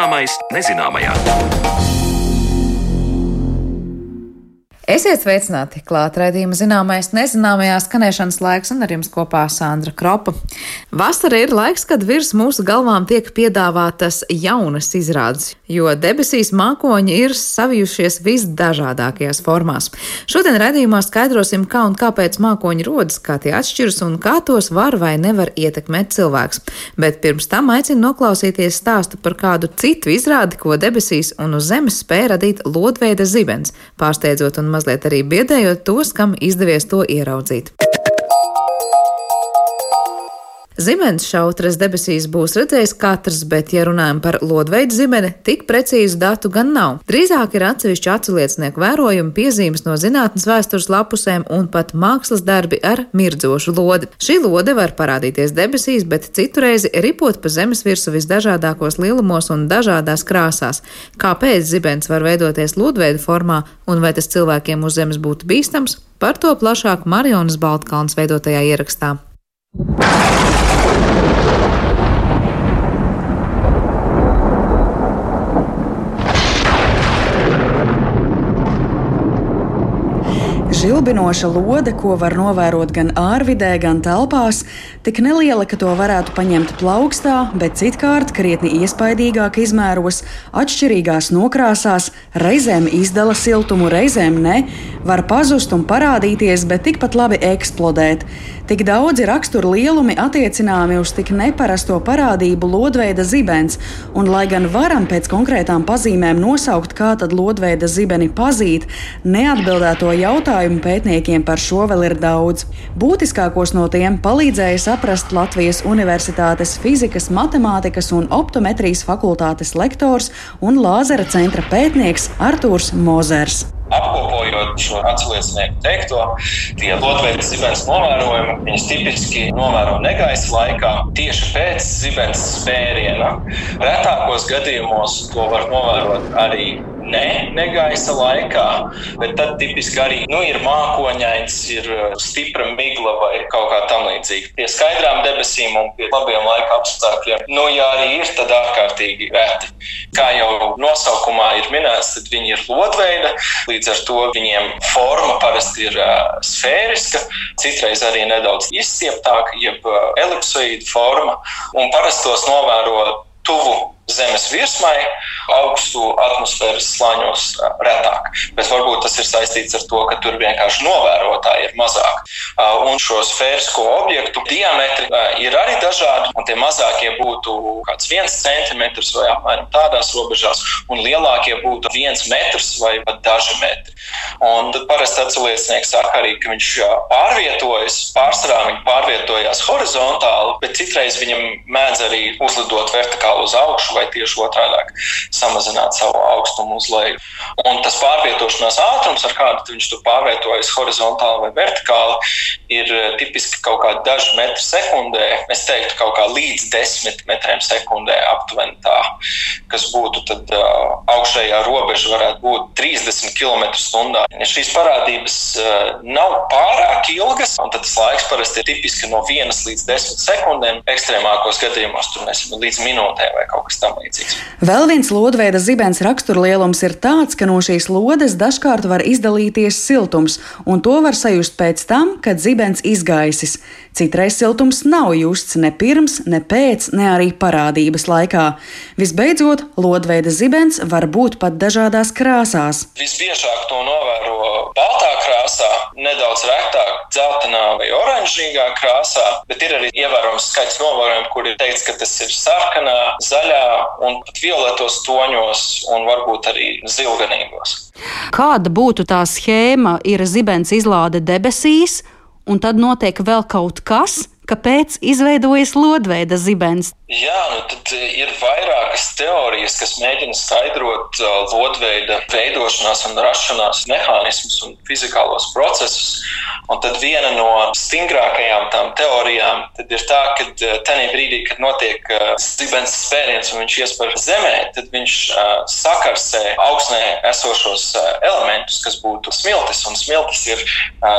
Zināmais nezināmajā. Esiet sveicināti! Klāt raidījuma zināmais nezināmajā skanēšanas laiks un ar jums kopā Sandra Kropa. Vasara ir laiks, kad virs mūsu galvām tiek piedāvātas jaunas izrādes, jo debesīs mākoņi ir savijušies visdažādākajās formās. Šodien raidījumā skaidrosim, kā un kāpēc mākoņi rodas, kā tie atšķiras un kā tos var vai nevar ietekmēt cilvēks. Bet pirms tam aicinu noklausīties stāstu par kādu citu izrādi, ko debesīs un uz zemes spēja radīt lodveida zibens, pārsteidzot un mazliet mazliet arī biedējot tos, kam izdevies to ieraudzīt. Zibens šautras debesīs būs redzējis katrs, bet, ja runājam par lodveidu zibeni, tik precīzu datu gan nav. Drīzāk ir atsevišķi atsliecinieku vērojumi, piezīmes no zinātnes vēstures lapusēm un pat mākslas darbi ar mirdzošu lodi. Šī lode var parādīties debesīs, bet citurreiz ripot pa zemes virsmu visdažādākos lielumos un dažādās krāsās. Kāpēc zibens var veidoties lodveidu formā un vai tas cilvēkiem uz zemes būtu bīstams? Par to plašāk Marionas Baltkalns veidotajā ierakstā. Žilbinoša lode, ko var novērot gan ārvidē, gan telpās, tik neliela, ka to varētu paņemt plaukstā, bet citkārt krietni iespaidīgāk izmēros, atšķirīgās nokrāsās, reizēm izdala siltumu, reizēm ne, var pazust un parādīties, bet tikpat labi eksplodēt. Tik daudzi rakstura lielumi attiecināmi uz tik neparasto parādību lodveida zibens, un lai gan varam pēc konkrētām pazīmēm nosaukt, kā tad lodveida zibeni pazīt, neatbildēto jautājumu pētniekiem par šo vēl ir daudz. Būtiskākos no tiem palīdzēja saprast Latvijas Universitātes fizikas, matemātikas un optometrijas fakultātes lektors un lāzera centra pētnieks Artūrs Mozers. Apkopojot šo atsliecinieku teikto, tie lodveidu zibens novērojumi, viņas tipiski novēro negaisa laikā tieši pēc zibens spēriena. Retākos gadījumos to var novērot arī ne negaisa laikā, bet tad tipiski arī nu, ir mākoņains, ir uh, stipra migla vai kaut kā tam līdzīga. Pie skaidrām debesīm un pie labiem laika apstākļiem, nu, ja arī ir, tad ārkārtīgi reti. Kā jau nosaukumā ir minēts, tad viņi ir lodveida, līdz ar to viņiem forma parasti ir uh, sfēriska, citreiz arī nedaudz izstieptāka, jeb uh, elipsoīda forma, un parasti tos novēro tuvu Zemes virsmai, augstu atmosfēras slāņos retāk. Bet varbūt tas ir saistīts ar to, ka tur vienkārši novērotāji ir mazāk. Un šo sfērisko objektu diametri ir arī dažādi, tie mazākie būtu kāds viens centimetrs vai apmēram tādās robežās, un lielākie būtu viens metrs vai pat daži metri. Un tad parasti atsiliecinieks saka arī, ka viņš pārvietojas, pārsvarā viņi pārvietojās horizontāli, bet citreiz viņam mēdz arī uzlidot vertikāli uz augšu vai tieši otrādi samazināt savu augstumu uz leju. Un tas pārvietošanās ātrums, ar kādu viņš tur pārvietojas horizontāli vai vertikāli, ir eh, tipiski kaut kādi daži metri sekundē. Es teiktu, kaut kā līdz desmit metriem sekundē aptuveni tā, kas būtu tad uh, augšējā robeža varētu būt 30 km/h. Ja šīs parādības uh, nav pārāk ilgas, un tas laiks parasti ir tipiski no 1 līdz 10 sekundēm. Ekstrēmākos gadījumos tur mēs līdz minūtē vai kaut kas tam līdzīgs. Vēl viens lodveida zibens raksturlielums ir tāds, ka no šīs lodes dažkārt var izdalīties siltums, un to var sajust pēc tam, kad zibens izgaisis. Citreiz siltums nav justs ne pirms, ne pēc, ne arī parādības laikā. Visbeidzot, lodveida zibens var būt pat dažādās krāsās. Visbiežāk to novēro baltā krāsā, nedaudz retāk dzeltenā vai oranžīgā krāsā, bet ir arī ievērojams skaits novērojumu, kur ir teikts, ka tas ir sarkanā, zaļā un pat violetos toņos un varbūt arī zilganīgos. Kāda būtu tā schēma? Ir zibens izlāde debesīs, un tad notiek vēl kaut kas, kāpēc izveidojas lodveida zibens. Jā, nu tad eh, ir vairākas teorijas, kas mēģina skaidrot uh, lodveida veidošanās un rašanās mehānismus un fizikālos procesus. Un tad viena no stingrākajām tām teorijām ir tā, ka uh, tajā brīdī, kad notiek zibens spēriens un viņš iespēr zemē, tad viņš sakarsē augsnē esošos elementus, kas būtu smiltis, un smiltis ir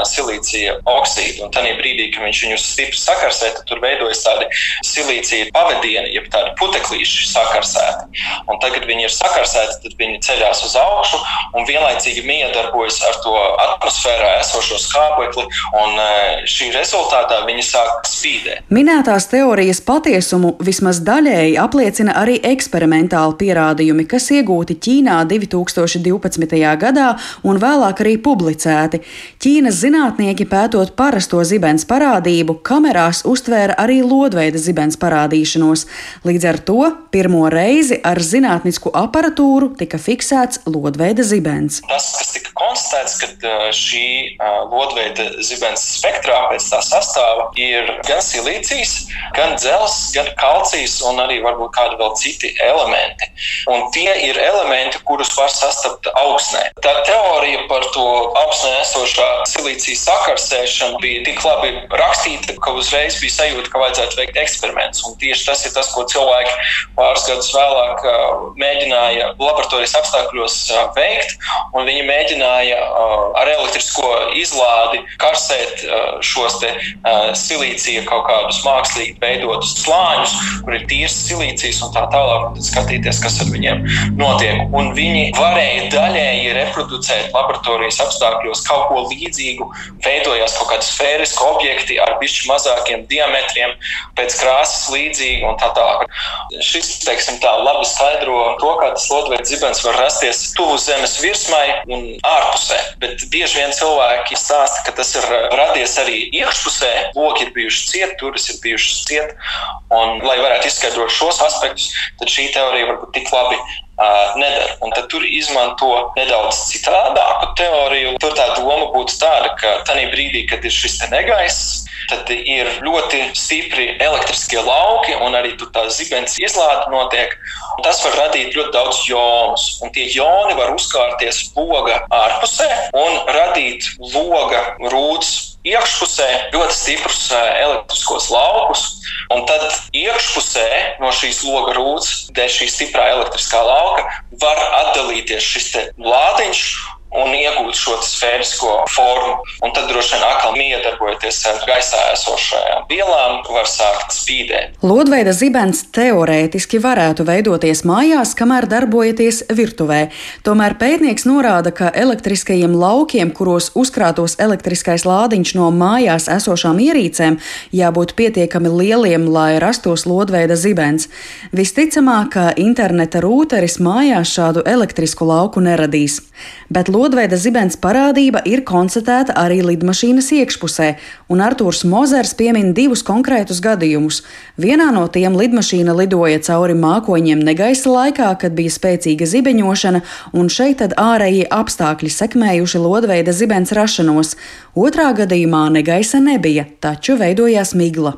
silīcija oksīdi. Un tajā brīdī, kad viņš viņus stipri sakarsē, sakarsē, tad tur veidojas tādi silīcija pavadieni, jeb tādi puteklīši sakarsēti. Un tad, kad viņi ir sakarsēti, tad viņi ceļās uz augšu un vienlaicīgi miedarbojas ar to atmosfērā esošo skābekli, un e, šī rezultātā viņi sāk spīdēt. Minētās teorijas patiesumu vismaz daļēji apliecina arī eksperimentāli pierādījumi, kas iegūti Ķīnā 2012. gadā un vēlāk arī publicēti. Ķīnas zinātnieki pētot parasto zibens parādību, kamerās uztvēra arī lodveida zibens parādīšanos. Līdz ar to pirmo reizi ar zinātnisku aparatūru tika fiksēts lodveida zibens. Tas, kas tika konstatēts, ka šī lodveida zibens spektrā pēc tā sastāva ir gan silīcijas, gan dzelzs, gan kalcijs un arī varbūt kādi vēl citi elementi. Un tie ir elementi, kurus var sastapt augsnē. Tā teorija par to augsnē esošā silīcija sakarsēšanu bija tik labi rakstīta, ka uzreiz bija sajūta, ka vajadzētu veikt eksperimentus. Un tieši tas ir tas, ko cilvēki pāris gadus vēlāk mēģināja laboratorijas apstākļos veikt. Viņi mēģināja ar elektrisko izlādi karsēt šos silīcija kaut kādus mākslīgi veidotus slāņus, kur ir tīrs silīcijas un tā tālāk, un skatīties, kas ar viņiem notiek. Un viņi varēja daļēji reproducēt laboratorijas apstākļos kaut ko līdzīgu, veidojās kaut kādi sfēriski objekti ar bišķi mazākiem diametriem, pēc krāsas līdzīgi un tā tālāk. Šis, teiksim, tā labi skaidro to, kā tas lodveids zibens var rasties tuvu zemes virsmai un ārpusē. Bet bieži vien cilvēki stāsta, ka tas ir radies arī iekšpusē, loki ir bijuši cieti, turis ir bijušas cieti. Un, lai varētu izskaidrot šos aspektus, tad šī teorija varbūt tik labi nedara. Un tad tur izmanto nedaudz citādāku teoriju. Tur tā doma būtu tāda, ka tajā brīdī, kad ir šis negaiss, tad ir ļoti stipri elektriskie lauki, un arī tā zibens izlāde notiek. Tas var radīt ļoti daudz jonus, un tie joni var uzkārties loga ārpusē un radīt loga rūtas iekšpusē ļoti stiprus elektriskos laukus, un tad iekšpusē no šīs loga rūtas, dēļ šī stiprā elektriskā lauka, var atdalīties šis lādiņš un iegūt šo sfērisko formu. Un tad droši vien atkal miedarbojoties ar gaisā esošajām vielām, var sākt spīdēt. Lodveida zibens teorētiski varētu veidoties mājās, kamēr darbojaties virtuvē. Tomēr pētnieks norāda, ka elektriskajiem laukiem, kuros uzkrātos elektriskais lādiņš no mājās esošām ierīcēm, jābūt pietiekami lieliem, lai rastos lodveida zibens. Visticamāk, ka interneta rūteris mājās šādu elektrisku lauku neradīs. Bet Lodveida zibens parādība ir konstatēta arī lidmašīnas iekšpusē, un Artūrs Mozers piemin divus konkrētus gadījumus. Vienā no tiem lidmašīna lidoja cauri mākoņiem negaisa laikā, kad bija spēcīga zibeņošana, un šeit tad ārējie apstākļi sekmējuši Lodveida zibens rašanos. Otrā gadījumā negaisa nebija, taču veidojās migla.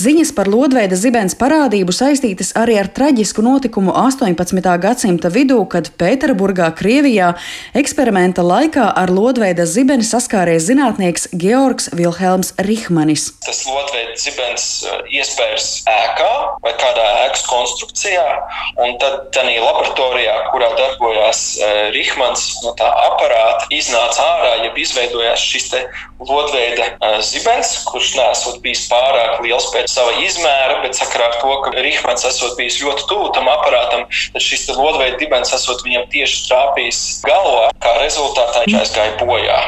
Ziņas par lodveida zibens parādību saistītas arī ar traģisku notikumu 18. gadsimta vidū, kad Pēterburgā, Krievijā, eksperimenta laikā ar lodveida zibeni saskāries zinātnieks Georgs Vilhelms Rihmanis. Tas lodveida zibens uh, iespējas ēkā vai kādā ēkas konstrukcijā, un tad tādā laboratorijā, kurā darbojās uh, Rihmans, no tā aparāta iznāca ārā, ja izveidojās šis lodveida uh, zibens, kurš nesot bijis pārāk liels liels pēc sava izmēra, bet sakarā ar to, ka Rīgmans esot bijis ļoti tuvu tam aparātam, tad šis lodveida dibens esot viņam tieši trāpījis galvā, kā rezultātā viņš aizgāja bojā.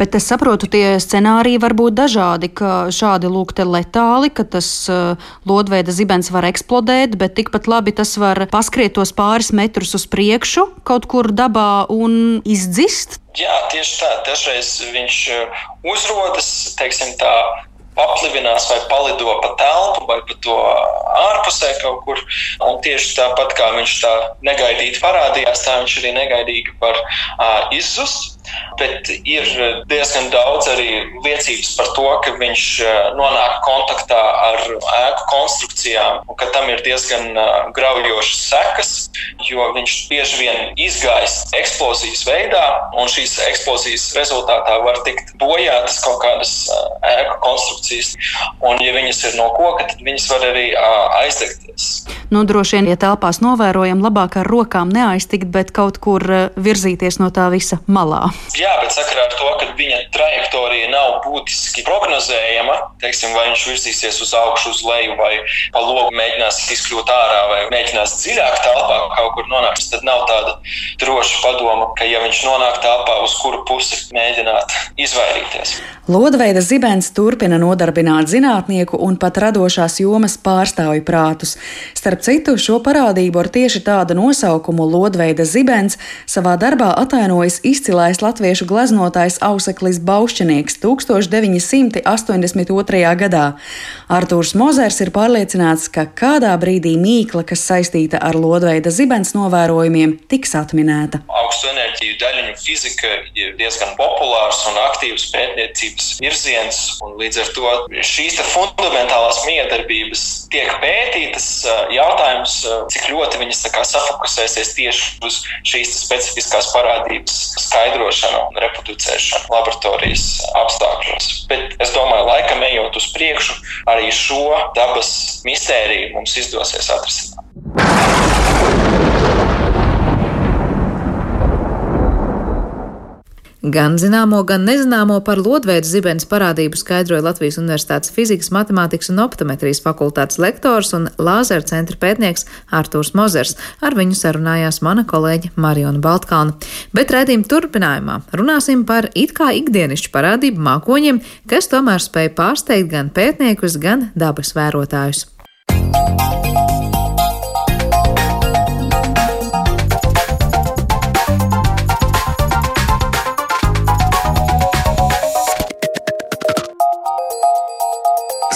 Bet es saprotu, tie scenāriji var būt dažādi, ka šādi lūk te letāli, ka tas uh, lodveida zibens var eksplodēt, bet tikpat labi tas var paskriet tos pāris metrus uz priekšu kaut kur dabā un izdzist. Jā, tieši tā. Dažreiz viņš uh, uzrodas, teiksim tā, paplivinās vai palido pa telpu vai pa to ārpusē kaut kur. Un tieši tāpat kā viņš tā negaidīti parādījās, tā viņš arī negaidīgi var uh, izzust. Bet ir diezgan daudz arī liecības par to, ka viņš nonāk kontaktā ar ēku konstrukcijām un ka tam ir diezgan graujošas sekas, jo viņš bieži vien izgaist eksplozijas veidā, un šīs eksplozijas rezultātā var tikt bojātas kaut kādas ēku konstrukcijas. Un, ja viņas ir no koka, tad viņas var arī aizdegties. Nu, droši vien, ja telpās novērojam, labāk ar rokām neaiztikt, bet kaut kur virzīties no tā visa malā. Jā, bet sakarā ar to, ka viņa trajektorija nav būtiski prognozējama, teiksim, vai viņš virzīsies uz augšu, uz leju, vai pa logu mēģinās izkļūt ārā, vai mēģinās dziļāk telpā kaut kur nonākt, tad nav tāda droša padoma, ka ja viņš nonāk telpā, uz kuru pusi mēģināt izvairīties. Lodveida zibens turpina nodarbināt zinātnieku un pat radošās jomas pārstāvju prātus. Starp citu, šo parādību ar tieši tādu nosaukumu Lodveida zibens savā darbā atainojas izcilais latviešu glaznotājs Auseklis Baušķinieks 1982. gadā. Artūrs Mozers ir pārliecināts, ka kādā brīdī mīkla, kas saistīta ar Lodveida zibens novērojumiem, tiks atminēta. Augstu enerģiju daļiņu fizika ir diezgan populārs un aktīvs pētniecības virziens, un līdz ar to šīs fundamentālās miedarbības tiek pētītas. Jautājums, cik ļoti viņas safokusēsies tieši uz šīs specifiskās parādības skaidrošanu un reproducēšanu laboratorijas apstākļos. Bet es domāju, laikam ejot uz priekšu, arī šo dabas mistēriju mums izdosies atrisināt. Gan zināmo, gan nezināmo par lodveidu zibens parādību skaidroja Latvijas Universitātes fizikas, matemātikas un optometrijas fakultātes lektors un lāzera centra pētnieks Artūrs Mozers. Ar viņu sarunājās mana kolēģe Mariona Baltkalna. Bet redzījuma turpinājumā runāsim par it kā ikdienišķu parādību mākoņiem, kas tomēr spēja pārsteigt gan pētniekus, gan dabas vērotājus.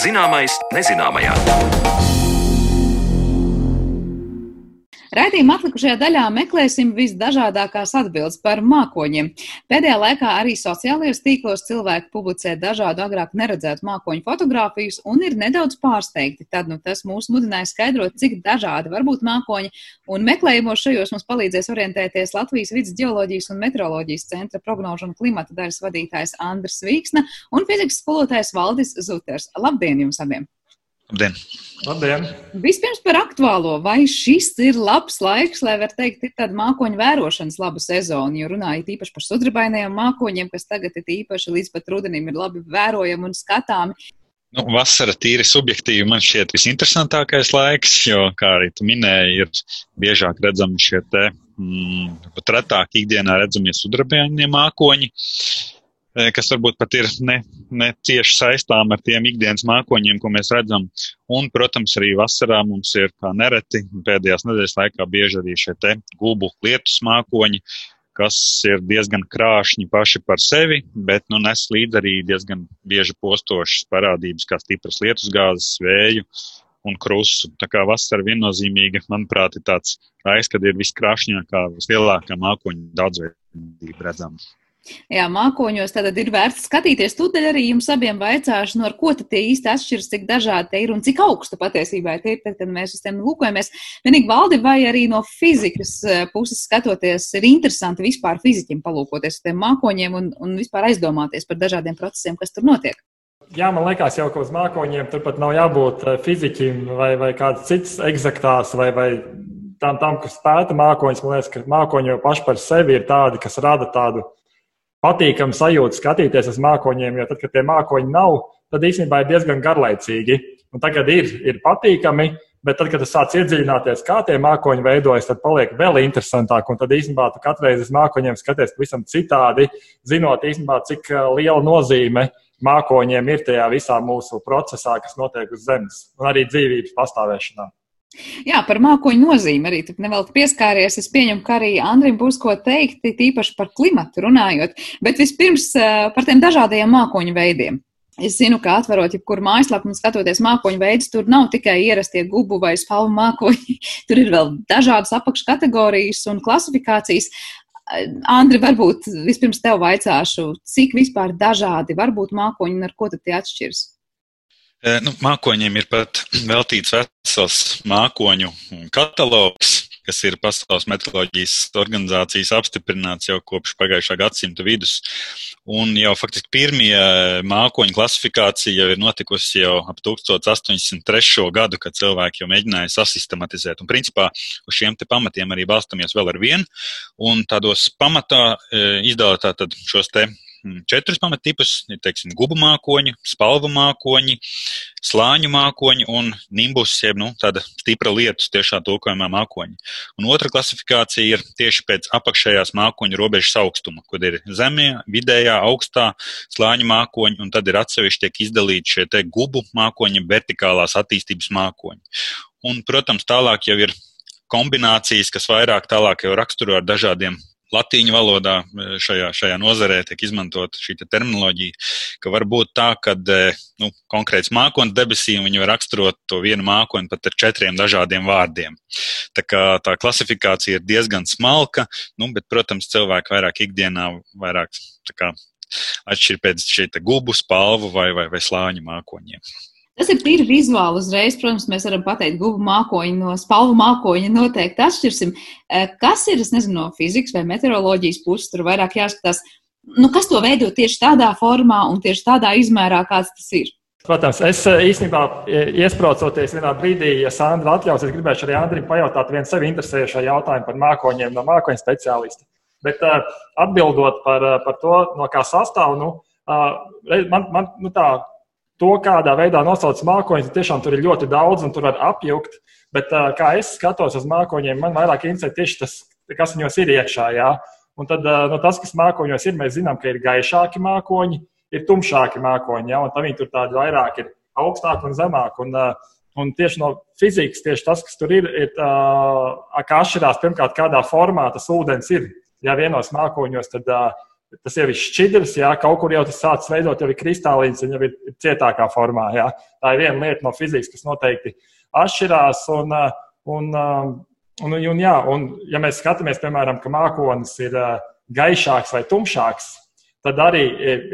Zināmais nezināmajā. Raidījuma atlikušajā daļā meklēsim visdažādākās atbildes par mākoņiem. Pēdējā laikā arī sociālajos tīklos cilvēki publicē dažādu agrāk neredzētu mākoņu fotografijas un ir nedaudz pārsteigti. Tad nu, tas mūs mudināja skaidrot, cik dažādi var būt mākoņi, un meklējumos šajos mums palīdzēs orientēties Latvijas vidas geoloģijas un meteoroloģijas centra prognožu un klimata daļas vadītājs Andris Vīksna un fizikas skolotājs Valdis Zuters. Labdien jums abiem! Labdien! Labdien! Vispirms par aktuālo. Vai šis ir labs laiks, lai var teikt, ir tāda mākoņu vērošanas laba sezona? Jo runājot īpaši par sudrabainajiem mākoņiem, kas tagad ir īpaši līdz pat rudenim ir labi vērojami un skatāmi. Nu, vasara tīri subjektīvi man šķiet visinteresantākais laiks, jo, kā arī tu minēji, ir biežāk redzami šie te mm, pat retāk ikdienā redzamie sudrabainie mākoņi. Eh, kas varbūt pat ir ne, ne tieši saistām ar tiem ikdienas mākoņiem, ko mēs redzam. Un, protams, arī vasarā mums ir kā nereti pēdējās nedēļas laikā bieži arī šie te gubu lietus mākoņi, kas ir diezgan krāšņi paši par sevi, bet nu, nes līdzi arī diezgan bieži postošas parādības, kā stipras lietusgāzes, vēju un krusu. Tā kā vasara viennozīmīgi, manuprāt, ir tāds laiks, kad ir viskrāšņākā, vislielākā mākoņu daudzveidība redzama. Jā, mākoņos tad ir vērts skatīties. Tūdaļ arī jums abiem vaicāšu, no ko tad tie īsti atšķiras, cik dažādi tie ir un cik augsta patiesībā tie ir, tad, kad mēs uz tiem lūkojamies. Vienīgi valdi vai arī no fizikas eh, puses skatoties, ir interesanti vispār fiziķim palūkoties uz tiem mākoņiem un, un vispār aizdomāties par dažādiem procesiem, kas tur notiek. Jā, man liekas, jau uz mākoņiem turpat nav jābūt eh, fiziķim vai, vai kādas citas eksaktās vai, vai tam, tam, kas pēta mākoņus. Man liekas, ka mākoņi jau paši par sevi ir tādi, kas rada tādu patīkami sajūta skatīties uz mākoņiem, jo tad, kad tie mākoņi nav, tad īstenībā ir diezgan garlaicīgi. Un tagad ir, ir patīkami, bet tad, kad tu sāc iedziļināties, kā tie mākoņi veidojas, tad paliek vēl interesantāk. Un tad īstenībā tu katru reizi uz mākoņiem skaties pavisam citādi, zinot īstenībā, cik uh, liela nozīme mākoņiem ir tajā visā mūsu procesā, kas notiek uz Zemes un arī dzīvības pastāvēšanā. Jā, par mākoņu nozīmi arī tur nevēl pieskāries. Es pieņemu, ka arī Andrim būs ko teikt, tīpaši par klimatu runājot, bet vispirms eh, par tiem dažādajiem mākoņu veidiem. Es zinu, ka atverot jebkuru mājaslapu un skatoties mākoņu veidus, tur nav tikai ierastie gubu vai spalvu mākoņi. Tur ir vēl dažādas apakškategorijas un klasifikācijas. Andri, varbūt vispirms tev vaicāšu, cik vispār dažādi var būt mākoņi un ar ko tad tie atšķiras? Nu, mākoņiem ir pat veltīts vesels mākoņu katalogs. kas ir Pasaules meteoroloģijas organizācijas apstiprināts jau kopš pagājušā gadsimta vidus. Un jau faktiski pirmie mākoņu klasifikācija jau ir notikusi jau ap 1803. gadu, kad cilvēki jau mēģināja sasistematizēt. Un principā uz šiem pamatiem arī balstamies vēl ar vienu. Un tādos pamatā izdala tātad šos te četrus pamatipus - teiksim, gubu mākoņi, spalvu mākoņi, slāņu mākoņi un nimbus, jeb nu, tāda stipra lietus tiešā tulkojumā mākoņi. Un otra klasifikācija ir tieši pēc apakšējās mākoņu robežas augstuma, kad ir zemie, vidējā, augstā slāņu mākoņi, un tad ir atsevišķi tiek izdalīti šie te gubu mākoņi, vertikālās attīstības mākoņi. Un, protams, tālāk jau ir kombinācijas, kas vairāk tālāk jau raksturo ar dažādiem latīņu valodā e, šajā, šajā nozarē tiek izmantot šī te terminoloģija, ka var būt tā, ka e, nu, konkrēts mākoņu debesīm viņi var raksturot to vienu mākoņu pat ar četriem dažādiem vārdiem. Tā, kā, tā klasifikācija ir diezgan smalka, nu, bet, protams, cilvēki vairāk ikdienā vairāk kā, atšķir pēc šī gubu, spalvu vai, vai, vai slāņu mākoņiem. Tas ir tīri vizuāli uzreiz. Protams, mēs varam pateikt, gubu mākoņi no spalvu mākoņa noteikti atšķirsim. Eh, kas ir, es nezinu, no fizikas vai meteoroloģijas puses, tur vairāk jāskatās, nu, kas to veido tieši tādā formā un tieši tādā izmērā, kāds tas ir. Protams, es eh, īstenībā eh, iesprācoties vienā brīdī, ja Sandra atļaus, es gribēšu arī Andrim pajautāt vienu sevi interesējošo jautājumu par mākoņiem no mākoņu speciālista. Bet atbildot par, par to, no kā sastāv, nu, man, man nu tā, to, kādā veidā nosauc mākoņus, tiešām tur ir ļoti daudz un tur var apjukt. Bet kā es skatos uz mākoņiem, man vairāk interesē tieši tas, kas viņos ir iekšā. Jā. Un tad no tas, kas mākoņos ir, mēs zinām, ka ir gaišāki mākoņi, ir tumšāki mākoņi, jā, un tad viņi tur tādi vairāk ir augstāki un zemāki. Un, un tieši no fizikas, tieši tas, kas tur ir, ir kā atšķirās pirmkārt, kādā formā tas ūdens ir. Ja vienos mākoņos, tad uh, tas jau ir šķidrs, jā, kaut kur jau tas sācis veidot, jau ir kristālīns, jau ir cietākā formā. Jā. Tā ir viena lieta no fizikas, kas noteikti atšķirās. Un, un, un, un, jā, un, ja mēs skatāmies, piemēram, ka mākonis ir gaišāks vai tumšāks, tad arī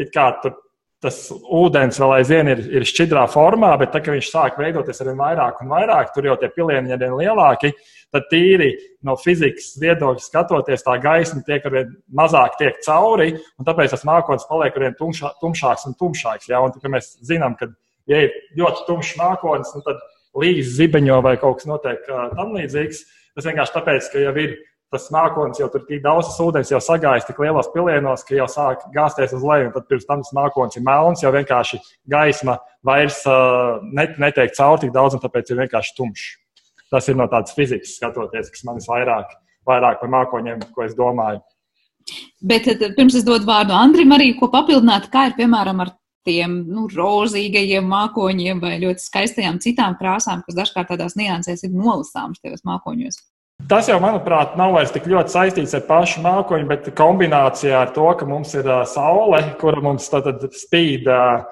it kā tur tas ūdens vēl aizvien ir, ir šķidrā formā, bet tad, kad viņš sāk veidoties ar vien vairāk un vairāk, tur jau tie pilieni ir vien lielāki, tad tīri no fizikas viedokļa skatoties, tā gaisma tiek ar vien mazāk tiek cauri, un tāpēc tas mākonis paliek ar vien tumšā, tumšāks un tumšāks. Ja? Un, tad, mēs zinām, ka, ja ir ļoti tumšs mākonis, nu, tad līdz zibeņo vai kaut kas notiek tam līdzīgs. Tas vienkārši tāpēc, ka jau ir tas mākonis jau tur tik daudz ūdens jau sagājis tik lielos pilienos, ka jau sāk gāzties uz leju, tad pirms tam tas mākonis ir melns, jau vienkārši gaisma vairs uh, net, netiek cauri tik daudz, un tāpēc ir vienkārši tumšs. Tas ir no tādas fizikas skatoties, kas man vairāk, vairāk par mākoņiem, ko es domāju. Bet pirms es dodu vārdu Andrim, arī ko papildināt, kā ir piemēram ar tiem nu, rozīgajiem mākoņiem vai ļoti skaistajām citām krāsām, kas dažkārt tādās niansēs ir nolasāmas tajos mākoņos. Tas jau, manuprāt, nav vairs tik ļoti saistīts ar pašu mākoņu, bet kombinācijā ar to, ka mums ir uh, saule, kura mums tad spīd. Uh,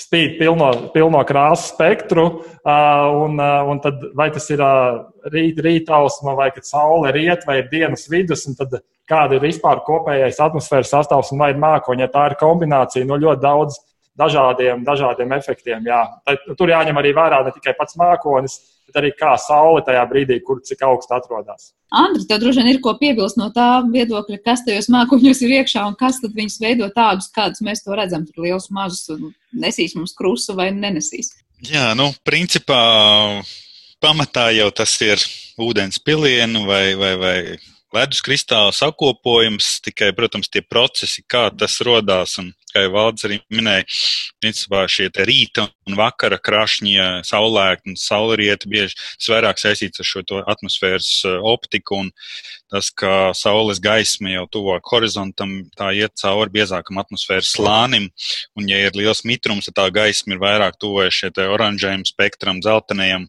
spīd pilno, pilno krāsu spektru, uh, un, uh, un tad vai tas ir uh, rīt, rītausma, vai kad saule riet, vai ir dienas vidus, un tad kāda ir vispār kopējais atmosfēras sastāvs, un vai ir mākoņa. Ja tā ir kombinācija no ļoti daudz dažādiem, dažādiem efektiem. Jā. Tad, tur jāņem arī vērā ne tikai pats mākonis, bet arī kā saule tajā brīdī, kur cik augstu atrodas. Andri, tev droši vien ir ko piebilst no tā viedokļa, kas tajos mākoņos ir iekšā un kas tad viņus veido tādus, kādus mēs to redzam. Tur liels, mazus, nesīs mums krustu vai nenesīs. Jā, nu, principā pamatā jau tas ir ūdens pilienu vai, vai, vai ledus kristāla sakopojums, tikai, protams, tie procesi, kā tas rodās un kā jau Valdis arī minēja, principā šie rīta un vakara krašņi, saulēkti un saulrieti bieži tas vairāk saistīts ar šo atmosfēras eh, optiku un tas, ka saules gaisma jau tuvāk horizontam, tā iet cauri biezākam atmosfēras slānim, un ja ir liels mitrums, tad tā gaisma ir vairāk tuvojas šie oranžajam spektram, dzeltenajam,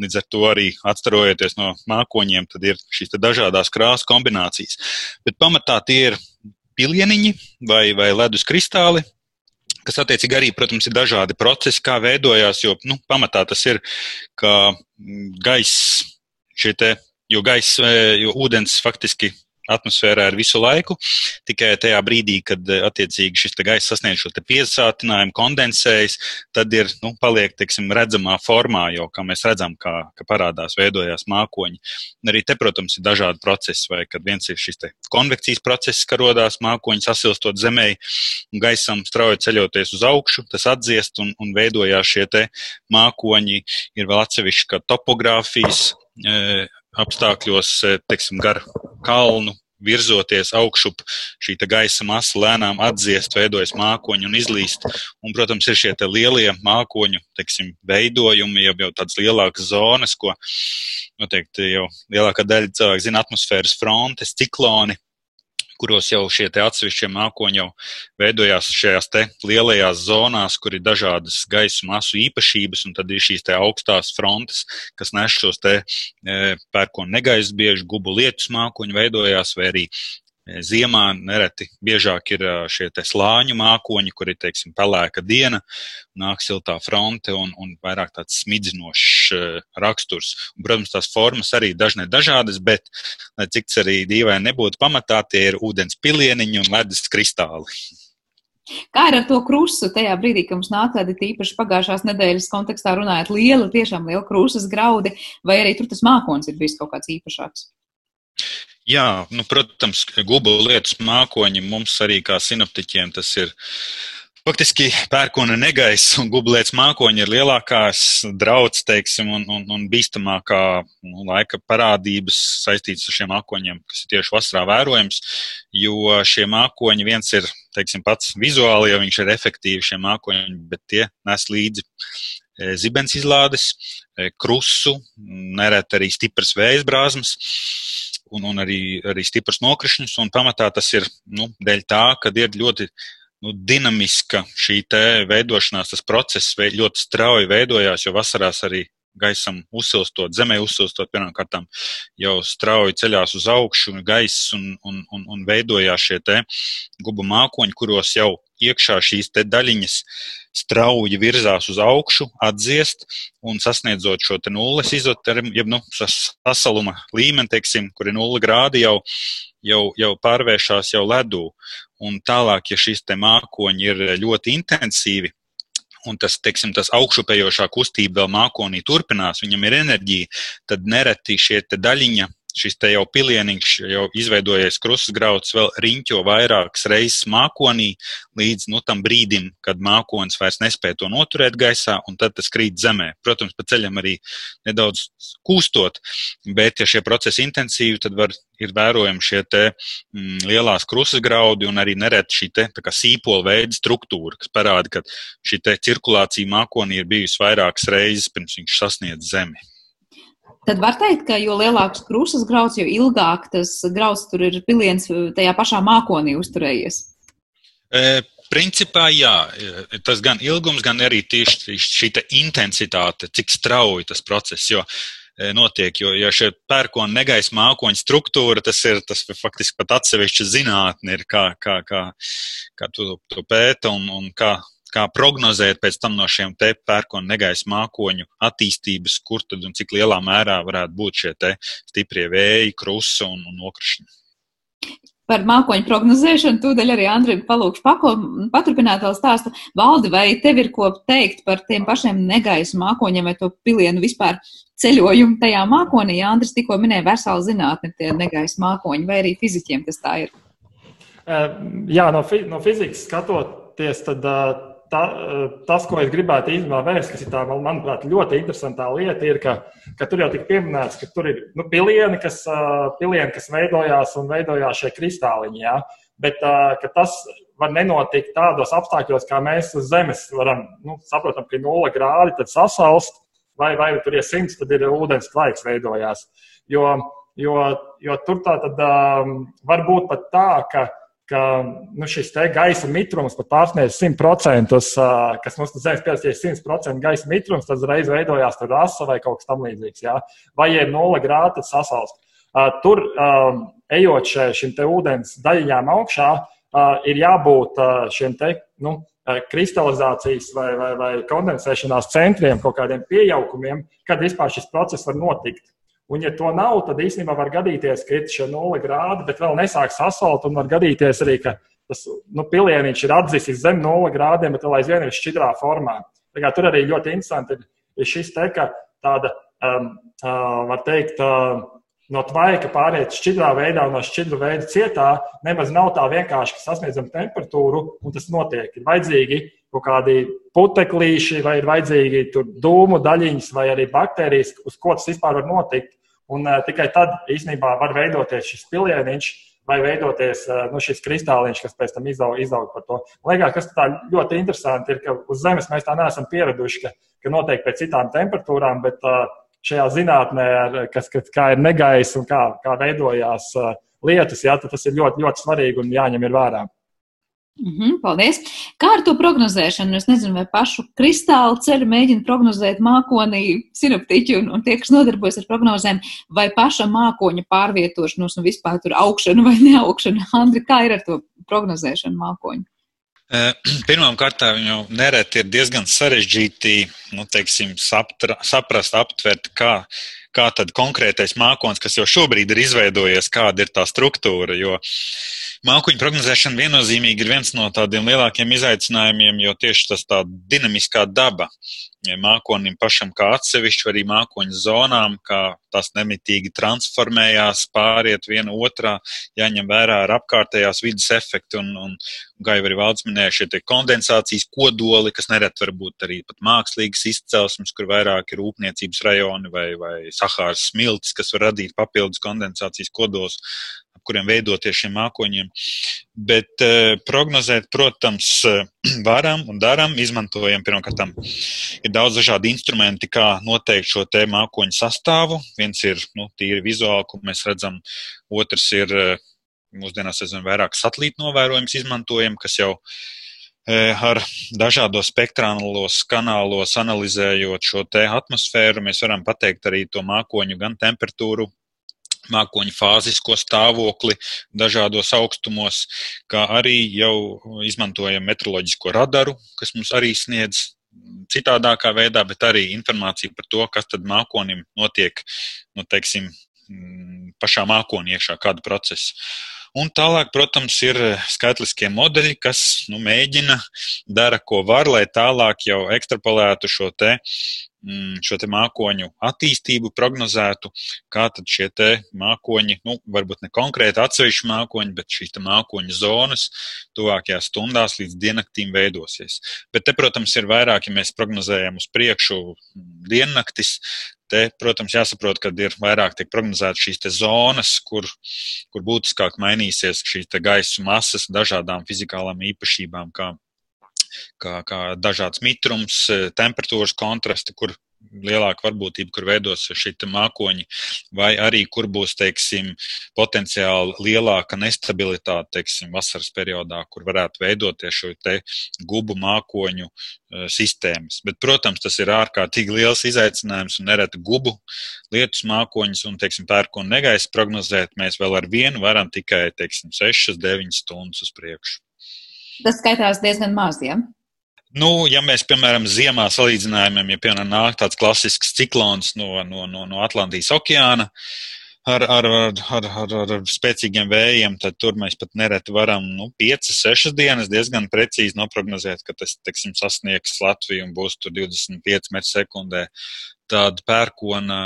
līdz ar to arī atstarojoties no mākoņiem, tad ir šīs dažādas krāsu kombinācijas. Bet pamatā tie ir pilieniņi vai, vai ledus kristāli, kas attiecīgi arī, protams, ir dažādi procesi, kā veidojās, jo nu, pamatā tas ir, ka mm, gaiss šie te, jo gaiss, e, jo ūdens faktiski atmosfērā ir visu laiku. Tikai tajā brīdī, kad attiecīgi šis gaisa sasniedz šo piesātinājumu, kondensējas, tad ir nu, paliek teiksim, redzamā formā, jau kā mēs redzam, kā, ka parādās, veidojās mākoņi. Un arī te, protams, ir dažādi procesi, vai kad viens ir šis konvekcijas process, ka radās mākoņi sasilstot zemē, un gaisam strauji ceļoties uz augšu, tas atdziest un, un veidojās šie mākoņi. Ir vēl atsevišķi topogrāfijas e, apstākļos, e, teiksim, gar kalnu virzoties augšup, šī gaisa masa lēnām atdziest, veidojas mākoņi un izlīst. Un, protams, ir šie lielie mākoņu teiksim, veidojumi, jau, jau tādas lielākas zonas, ko noteikti jau lielākā daļa cilvēku zina, atmosfēras frontes, cikloni kuros jau šie atsevišķie mākoņi jau veidojās šajās lielajās zonās, kur ir dažādas gaisa masu īpašības, un tad ir šīs augstās frontes, kas nes šos te e, pērkonu negaisa bieži gubu lietus mākoņi veidojās, vai arī Ziemā nereti biežāk ir šie slāņu mākoņi, kur ir teiksim, pelēka diena, nāk siltā fronte un, un vairāk tāds smidzinošs raksturs. Un, protams, tās formas arī dažne dažādas, bet, cik tas arī dīvaini nebūtu pamatā, tie ir ūdens pilieniņi un ledus kristāli. Kā ir ar to krustu tajā brīdī, kad mums nāk tādi tīpaši pagājušās nedēļas kontekstā runājot liela, tiešām liela krustas graudi, vai arī tur tas mākons ir bijis kaut kāds īpašāks? Jā, nu, protams, gubu lietus mākoņi mums arī kā sinoptiķiem tas ir. Faktiski pērkona negaisa un gublēts mākoņi ir lielākās drauds, teiksim, un, un, un bīstamākā nu, laika parādības saistītas ar šiem mākoņiem, kas ir tieši vasarā vērojams, jo šie mākoņi viens ir, teiksim, pats vizuāli, jo viņš ir efektīvi šie mākoņi, bet tie nes līdzi e, zibens izlādes, e, krusu, neret arī stipras vējas brāzmas un, un arī, arī stiprs nokrišņus. Pamatā tas ir nu, dēļ tā, ka ir ļoti nu, dinamiska šī veidošanās, tas process ļoti strauji veidojās, jo vasarās arī gaisam uzsilstot, zemē uzsilstot, pirmkārt, jau strauji ceļās uz augšu gaiss un, un, un, un veidojās šie gubu mākoņi, kuros jau iekšā šīs daļiņas strauji virzās uz augšu, atdziest un sasniedzot šo nulles izotermu, jeb nu, sasaluma līmeni, teiksim, kur ir nulle grādi, jau, jau, jau pārvēršas jau ledū. Un tālāk, ja šīs mākoņi ir ļoti intensīvi, un tas, teiksim, tas augšupējošā kustība vēl mākonī turpinās, viņam ir enerģija, tad nereti šie daļiņa šis te jau pilieniņš, jau izveidojies krustgrauds, vēl riņķo vairākas reizes mākonī līdz nu, tam brīdim, kad mākonis vairs nespēja to noturēt gaisā, un tad tas krīt zemē. Protams, pa ceļam arī nedaudz kūstot, bet, ja šie procesi intensīvi, tad var, ir vērojami šie te, mm, lielās krustgraudi un arī nereti šī te, sīpola veida struktūra, kas parāda, ka šī cirkulācija mākonī ir bijusi vairākas reizes pirms viņš sasniedz zemi. Tad var teikt, ka jo lielāks krūzes grauds, jo ilgāk tas grauds tur ir piliens tajā pašā mākonī uzturējies. E, principā, jā, e, tas gan ilgums, gan arī tieši šī intensitāte, cik strauji tas process. Jo, e, Notiek, jo ja šī pērkona negaisa mākoņa struktūra, tas ir tas faktiski pat atsevišķa zinātne, kā, kā, kā, kā to, to pēta un, un kā kā prognozēt pēc tam no šiem te pērkonu negaisa mākoņu attīstības, kur tad un cik lielā mērā varētu būt šie te stiprie vēji, krusa un, un nokrišņi. Par mākoņu prognozēšanu tūdaļ arī Andrija palūkšu paturpināt vēl stāstu. Valdi, vai tev ir ko teikt par tiem pašiem negaisa mākoņiem vai to pilienu vispār ceļojumu tajā mākonī? Jā, Andris tikko minēja veselu zinātni tie negaisa mākoņi, vai arī fiziķiem tas tā ir? Jā, no, fi no fizikas skatoties, tad ta, tas, ko es gribētu īstenībā vērst, kas ir tā, manuprāt, ļoti interesantā lieta, ir, ka, ka tur jau tika pieminēts, ka tur ir nu, pilieni, kas, pilieni, kas veidojās un veidojās šie kristāliņi. Ja? Bet tas var nenotikt tādos apstākļos, kā mēs uz Zemes varam nu, saprotam, ka ir nulle grādi, tad sasalst, vai, vai tur ir simts, tad ir ūdens klaiks veidojās. Jo, jo, jo tur tā tad um, var būt pat tā, ka ka nu, šis gaisa mitrums pat pārsniedz 100%, kas mums zemes pieredzēja 100% gaisa mitrums, tad uzreiz veidojās rasa vai kaut kas tamlīdzīgs. Ja? Vai ir 0 grādi, tad sasalst. Tur, ejot šim te ūdens daļiņām augšā, ir jābūt šiem te, nu, kristalizācijas vai, vai, vai kondensēšanās centriem, kaut kādiem piejaukumiem, kad vispār šis process var notikt. Un, ja to nav, tad īstenībā var gadīties, ka ir šie nulli grādi, bet vēl nesāk sasalt, un var gadīties arī, ka tas nu, pilieniņš ir atzīstis zem nulli grādiem, bet vēl aizvien ir šķidrā formā. Tur arī ļoti interesanti ir, šis te, ka tāda, um, uh, var teikt, uh, no tvaika pāriet šķidrā veidā, no šķidra veida cietā, nemaz nav tā vienkārši, ka sasniedzam temperatūru un tas notiek. Ir vajadzīgi kaut kādi puteklīši, vai ir vajadzīgi dūmu daļiņas, vai arī baktērijas, uz ko tas vispār var notikt. Un uh, tikai tad īstenībā var veidoties šis pilieniņš, vai veidoties uh, nu, šis kristāliņš, kas pēc tam izaug, izaug par to. Liekas, kas tā ļoti interesanti ir, ka uz Zemes mēs tā neesam pieraduši, ka, ka notiek pēc citām temperatūrām, bet uh, šajā zinātnē, kas, kas, kā ir negaisa un kā, kā veidojās lietas, jā, tas ir ļoti, ļoti svarīgi un jāņem vērā. Mm -hmm, paldies. Kā ar to prognozēšanu? Es nezinu, vai pašu kristālu ceļu mēģina prognozēt mākonī sinaptiķi un, un tie, kas nodarbojas ar prognozēm, vai paša mākoņa pārvietošanos un vispār tur augšanu vai neaugšanu. Andri, kā ir ar to prognozēšanu mākoņu? Pirmkārt, jau nereti ir diezgan sarežģīti nu, teiksim, saptra, saprast, aptvert, kā, kā tad konkrētais mākslinieks, kas jau šobrīd ir izveidojies, kāda ir tā struktūra. Jo mākoņu prognozēšana viennozīmīgi ir viens no tādiem lielākiem izaicinājumiem, jo tieši tas tā dinamiskā daba mākonim pašam kā atsevišķi, arī mākoņu zonām, kā tās nemitīgi transformējās, pāriet viena otrā, jāņem vērā ar apkārtējās vidas efektu un, un, un kā jau arī valsts minēja, šie kondensācijas kodoli, kas nereti var būt arī pat mākslīgas izcelsmes, kur vairāk ir rūpniecības rajoni vai, vai Sahāras smiltis, kas var radīt papildus kondensācijas kodols kuriem veidoties šiem mākoņiem. Bet eh, prognozēt, protams, varam un darām. Izmantojam pirmkārt, ir daudz dažādu instrumentu, kā noteikt šo te mākoņu sastāvu. Viens ir nu, tīri vizuāli, ko mēs redzam, otrs ir eh, mūsdienās aizvien vairāk satelītu novērojums izmantojam, kas jau eh, ar dažādos spektrālos kanālos analizējot šo te atmosfēru, mēs varam pateikt arī to mākoņu gan temperatūru, mākoņu fāzisko stāvokli dažādos augstumos, kā arī jau izmantojam meteoroloģisko radaru, kas mums arī sniedz citādākā veidā, bet arī informāciju par to, kas tad mākonim notiek, nu, teiksim, pašā mākonī iekšā, kādu procesu. Un tālāk, protams, ir skaitliskie modeļi, kas nu, mēģina, dara, ko var, lai tālāk jau ekstrapolētu šo te Mm, šo te mākoņu attīstību prognozētu, kā tad šie mākoņi, nu, varbūt ne konkrēti atsevišķi mākoņi, bet šīs mākoņu zonas tuvākajās stundās līdz diennaktīm veidosies. Bet te, protams, ir vairāk, ja mēs prognozējam uz priekšu mm, diennaktis, te, protams, jāsaprot, ka ir vairāk tiek prognozētas šīs zonas, kur, kur būtiskāk mainīsies šīs gaisa masas dažādām fizikālām īpašībām, kā kā, kā dažāds mitrums, e, temperatūras kontrasti, kur lielāka varbūtība, kur veidos šī mākoņi, vai arī kur būs, teiksim, potenciāli lielāka nestabilitāte, teiksim, vasaras periodā, kur varētu veidoties šo gubu mākoņu uh, sistēmas. Bet, protams, tas ir ārkārtīgi liels izaicinājums un nereti gubu lietus mākoņus un, teiksim, pērkonu negaisu prognozēt. Mēs vēl ar vienu varam tikai, teiksim, 6, 9 stundas uz priekšu. Tas skaitās diezgan maz, ja? Nu, ja mēs, piemēram, ziemā salīdzinājumiem, ja piemēram nāk tāds klasisks ciklons no, no, no, no Atlantijas okeāna ar, ar, ar, ar, ar spēcīgiem vējiem, tad tur mēs pat nereti varam nu, 5, 6 dienas diezgan precīzi noprognozēt, ka tas, teiksim, sasniegs Latviju un būs tur 25 metru sekundē. Tāda pērkona,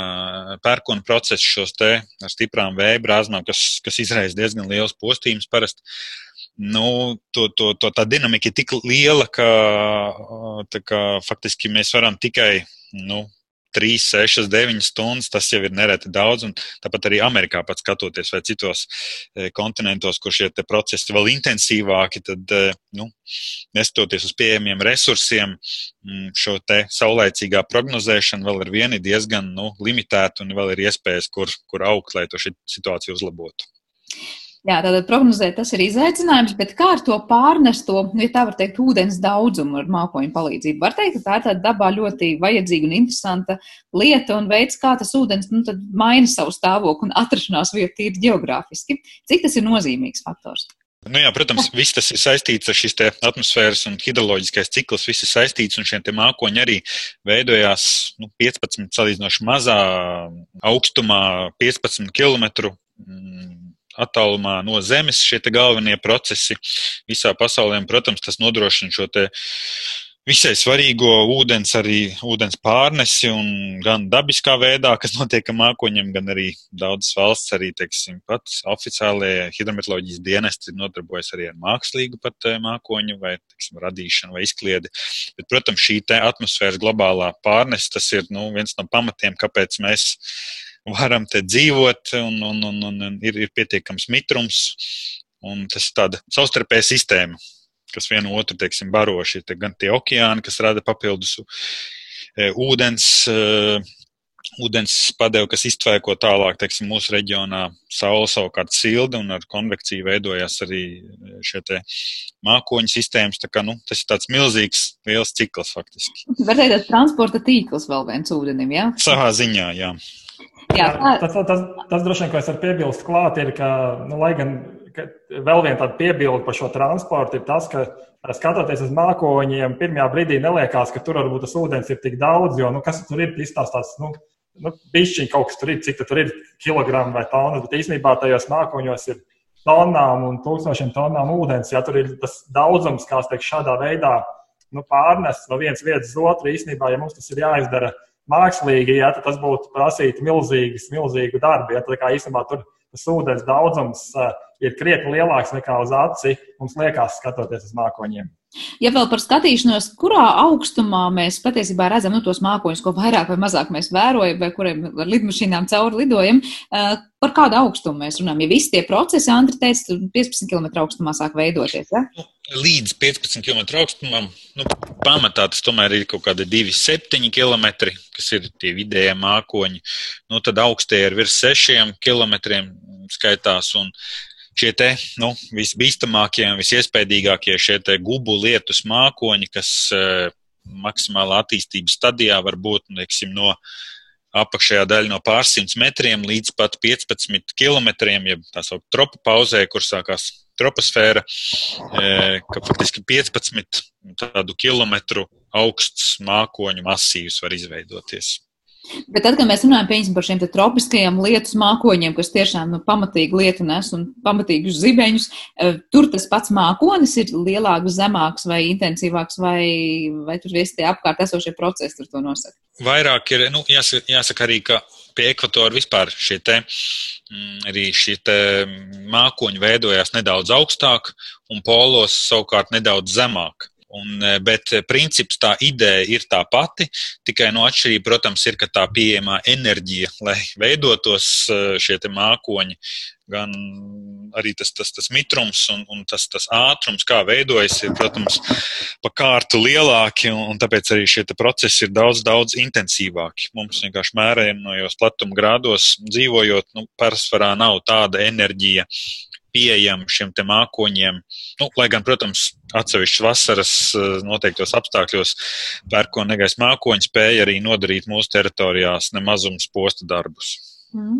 pērkona procesa šos te ar stiprām vēja brāzmām, kas, kas izraisa diezgan liels postījums parasti nu, to, to, to, tā dinamika ir tik liela, ka kā, faktiski mēs varam tikai nu, 3, 6, 9 stundas. Tas jau ir nereti daudz. Tāpat arī Amerikā, pat skatoties, vai citos kontinentos, kur šie procesi vēl intensīvāki, tad, nu, neskatoties uz pieejamiem resursiem, šo te saulēcīgā prognozēšana vēl ar vienu ir diezgan nu, limitēta un vēl ir iespējas, kur, kur augt, lai to situāciju uzlabotu. Jā, tātad prognozēt tas ir izaicinājums, bet kā ar to pārnesto, ja tā var teikt, ūdens daudzumu ar mākoņu palīdzību? Var teikt, ka tā ir tāda dabā ļoti vajadzīga un interesanta lieta un veids, kā tas ūdens nu, maina savu stāvokli un atrašanās vietu tīri geogrāfiski. Cik tas ir nozīmīgs faktors? Nu jā, protams, viss tas ir saistīts ar šīs atmosfēras un hidroloģiskais cikls. Viss ir saistīts, un šie mākoņi arī veidojās nu, 15 salīdzinoši mazā augstumā, 15 km attālumā no Zemes. Šie galvenie procesi visā pasaulē, un, protams, tas nodrošina šo visai svarīgo ūdens, arī ūdens pārnesi, gan dabiskā veidā, kas notiek mākoņiem, gan arī daudzas valsts, arī teiksim, pats oficiālie hidrometeoroloģijas dienesti nodarbojas arī ar mākslīgu pat eh, mākoņu vai teiksim, radīšanu vai izkliedi. Bet, protams, šī atmosfēras globālā pārnese, tas ir nu, viens no pamatiem, kāpēc mēs varam te dzīvot, un, un, un, un ir, ir pietiekams mitrums. Un tas ir tāda savstarpēja sistēma, kas vienu otru teiksim, baro. Šie te gan tie okeāni, kas rada papildus e, ūdens. E, ūdens padevu, kas iztvēko tālāk, teiksim, mūsu reģionā, saule savukārt silda un ar konvekciju veidojās arī šie mākoņu sistēmas. Tā kā, nu, tas ir tāds milzīgs, liels cikls faktiski. Var teikt, transporta tīkls vēl viens ūdenim, jā? Ja? Savā ziņā, jā. Jā, tā... tas, tas, tas, tas droši vien, ko es varu piebilst klāt, ir, ka, nu, lai gan vēl viena tāda piebilde par šo transportu ir tas, ka skatoties uz mākoņiem, pirmajā brīdī neliekās, ka tur varbūt tas ūdens ir tik daudz, jo, nu, kas tur ir izstāstīts, nu, nu bišķiņ kaut kas tur ir, cik tur ir kilogrami vai tonnas, bet īstenībā tajos mākoņos ir tonnām un tūkstošiem tonnām ūdens. Ja tur ir tas daudzums, kāds tiek šādā veidā nu, pārnests no vienas vietas uz otru, īstenībā, ja mums tas ir jāizdara mākslīgi, ja, tas būtu prasīt milzīgas, milzīgu darbu. Ja, tad kā īstenībā tur tas ūdens daudzums uh, ir krietni lielāks nekā uz aci mums liekas, skatoties uz mākoņiem. Ja vēl par skatīšanos, kurā augstumā mēs patiesībā redzam nu, tos mākoņus, ko vairāk vai mazāk mēs vērojam, vai kuriem ar lidmašīnām cauri lidojam, uh, par kādu augstumu mēs runājam? Ja visi tie procesi, Andri teica, 15 km augstumā sāk veidoties. Ja? Nu, līdz 15 km augstumam, nu, pamatā tas tomēr ir kaut kādi 2,7 km, kas ir tie vidējie mākoņi. Nu, tad augstie ir virs 6 km skaitās. Un šie te, nu, visbīstamākie un visiespēdīgākie šie gubu lietus mākoņi, kas uh, maksimālā attīstības stadijā var būt, nu, teiksim, no apakšējā daļa no pārsimts metriem līdz pat 15 kilometriem, jeb tā saukt tropu pauzē, kur sākās troposfēra, uh, ka faktiski 15 tādu kilometru augsts mākoņu masīvs var izveidoties. Bet tad, kad mēs runājam par šiem tropiskajiem lietus mākoņiem, kas tiešām nu, pamatīgi lietu nes un pamatīgus zibeņus, e, tur tas pats mākonis ir lielāks, zemāks vai intensīvāks, vai, vai tur visi tie apkārt esošie procesi tur to nosaka? Vairāk ir, nu, jāsaka, jāsaka arī, ka pie ekvatora vispār šie te, mm, arī šie te mākoņi veidojās nedaudz augstāk un polos savukārt nedaudz zemāk. Un, e, bet e, princips, tā ideja ir tā pati, tikai no atšķirība, protams, ir, tā pieejamā enerģija, lai veidotos e, šie mākoņi, gan arī tas, tas, tas mitrums un, un tas, tas ātrums, kā veidojas, ir, protams, pa kārtu lielāki, un, un tāpēc arī šie procesi ir daudz, daudz intensīvāki. Mums vienkārši mērējumos platuma grādos dzīvojot, nu, pārsvarā nav tāda enerģija pieejama šiem mākoņiem. Nu, lai gan, protams, atsevišķas vasaras eh, noteiktos apstākļos pērko negaisa mākoņi spēja arī nodarīt mūsu teritorijās nemazums posta darbus. Mm.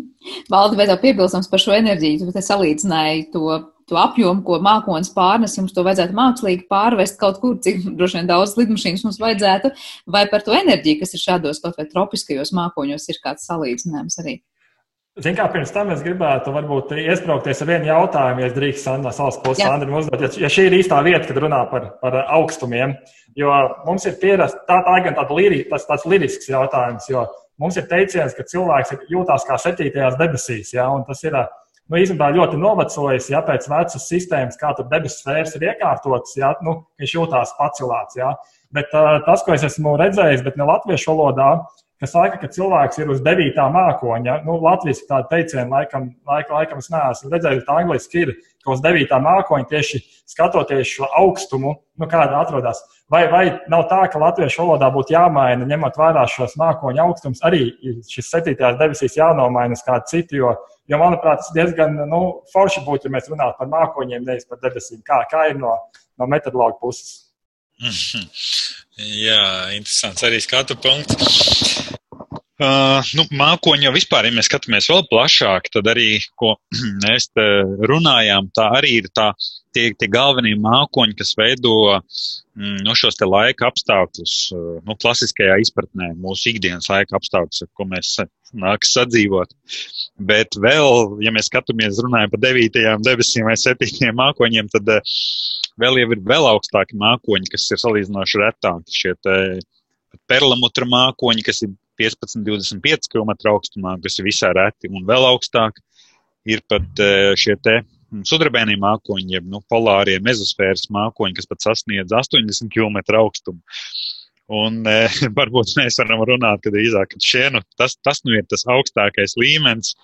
Valdi, vai tev piebilstams par šo enerģiju? Tu salīdzināji to, to apjomu, ko mākonis pārnes, jums to vajadzētu mākslīgi pārvest kaut kur, cik droši vien daudz lidmašīnas mums vajadzētu, vai par to enerģiju, kas ir šādos kaut vai tropiskajos mākoņos, ir kāds salīdzinājums arī? Ziniet, kā pirms tam es gribētu varbūt iesprāgties ar vienu jautājumu, ja es drīkstu no savas puses, Andri, uzdot, ja, ja šī ir īstā vieta, kad runā par, par augstumiem. Jo mums ir pierasta, tā, tā gan tāda liri, tas, tāds lirisks jautājums, jo mums ir teiciens, ka cilvēks jūtās kā septītajās debesīs, ja, tas ir nu, īstenībā ļoti novecojis, ja pēc vecas sistēmas, kā tur debesu sfēras ir iekārtotas, ja, nu, viņš jūtās pacelāts. Ja. Bet uh, tas, ko es esmu redzējis, bet ne latviešu valodā, kas saka, ka cilvēks ir uz devītā mākoņa. Nu, Latvijas tāda teiciena, laikam, laikam, laikam es neesmu redzējis, bet angliski ir, ka uz devītā mākoņa tieši skatoties šo augstumu, nu, kāda atrodas. Vai, vai nav tā, ka latviešu valodā būtu jāmaina, ņemot vērā šos mākoņu augstumus, arī šis septītās debesīs jānomaina uz kādu citu, jo, jo manuprāt, tas diezgan nu, forši būtu, ja mēs runātu par mākoņiem, nevis par debesīm. Kā, kā ir no, no metodologa puses? Mm -hmm. Jā, interesants arī skatu punkts. Uh, nu, mākoņi jau vispār, ja mēs skatāmies vēl plašāk, tad arī, ko mēs te runājām, tā arī ir tā, tie, tie galvenie mākoņi, kas veido mm, nu, šos te laika apstākļus, nu, klasiskajā izpratnē, mūsu ikdienas laika apstākļus, ar ko mēs nāks sadzīvot. Bet vēl, ja mēs skatāmies, runājam par devītajām debesīm vai septītajiem mākoņiem, tad vēl jau ir vēl augstāki mākoņi, kas ir salīdzinoši retāki. Šie perlamutra mākoņi, kas ir 15, 25 km augstumā, kas ir visai reti un vēl augstāk. Ir pat e, šie te sudrabēnie mākoņi, jeb nu, polārie mezosfēras mākoņi, kas pat sasniedz 80 km augstumu. Un e, varbūt mēs varam runāt, ka drīzāk šie, nu, tas, tas nu ir tas augstākais līmenis,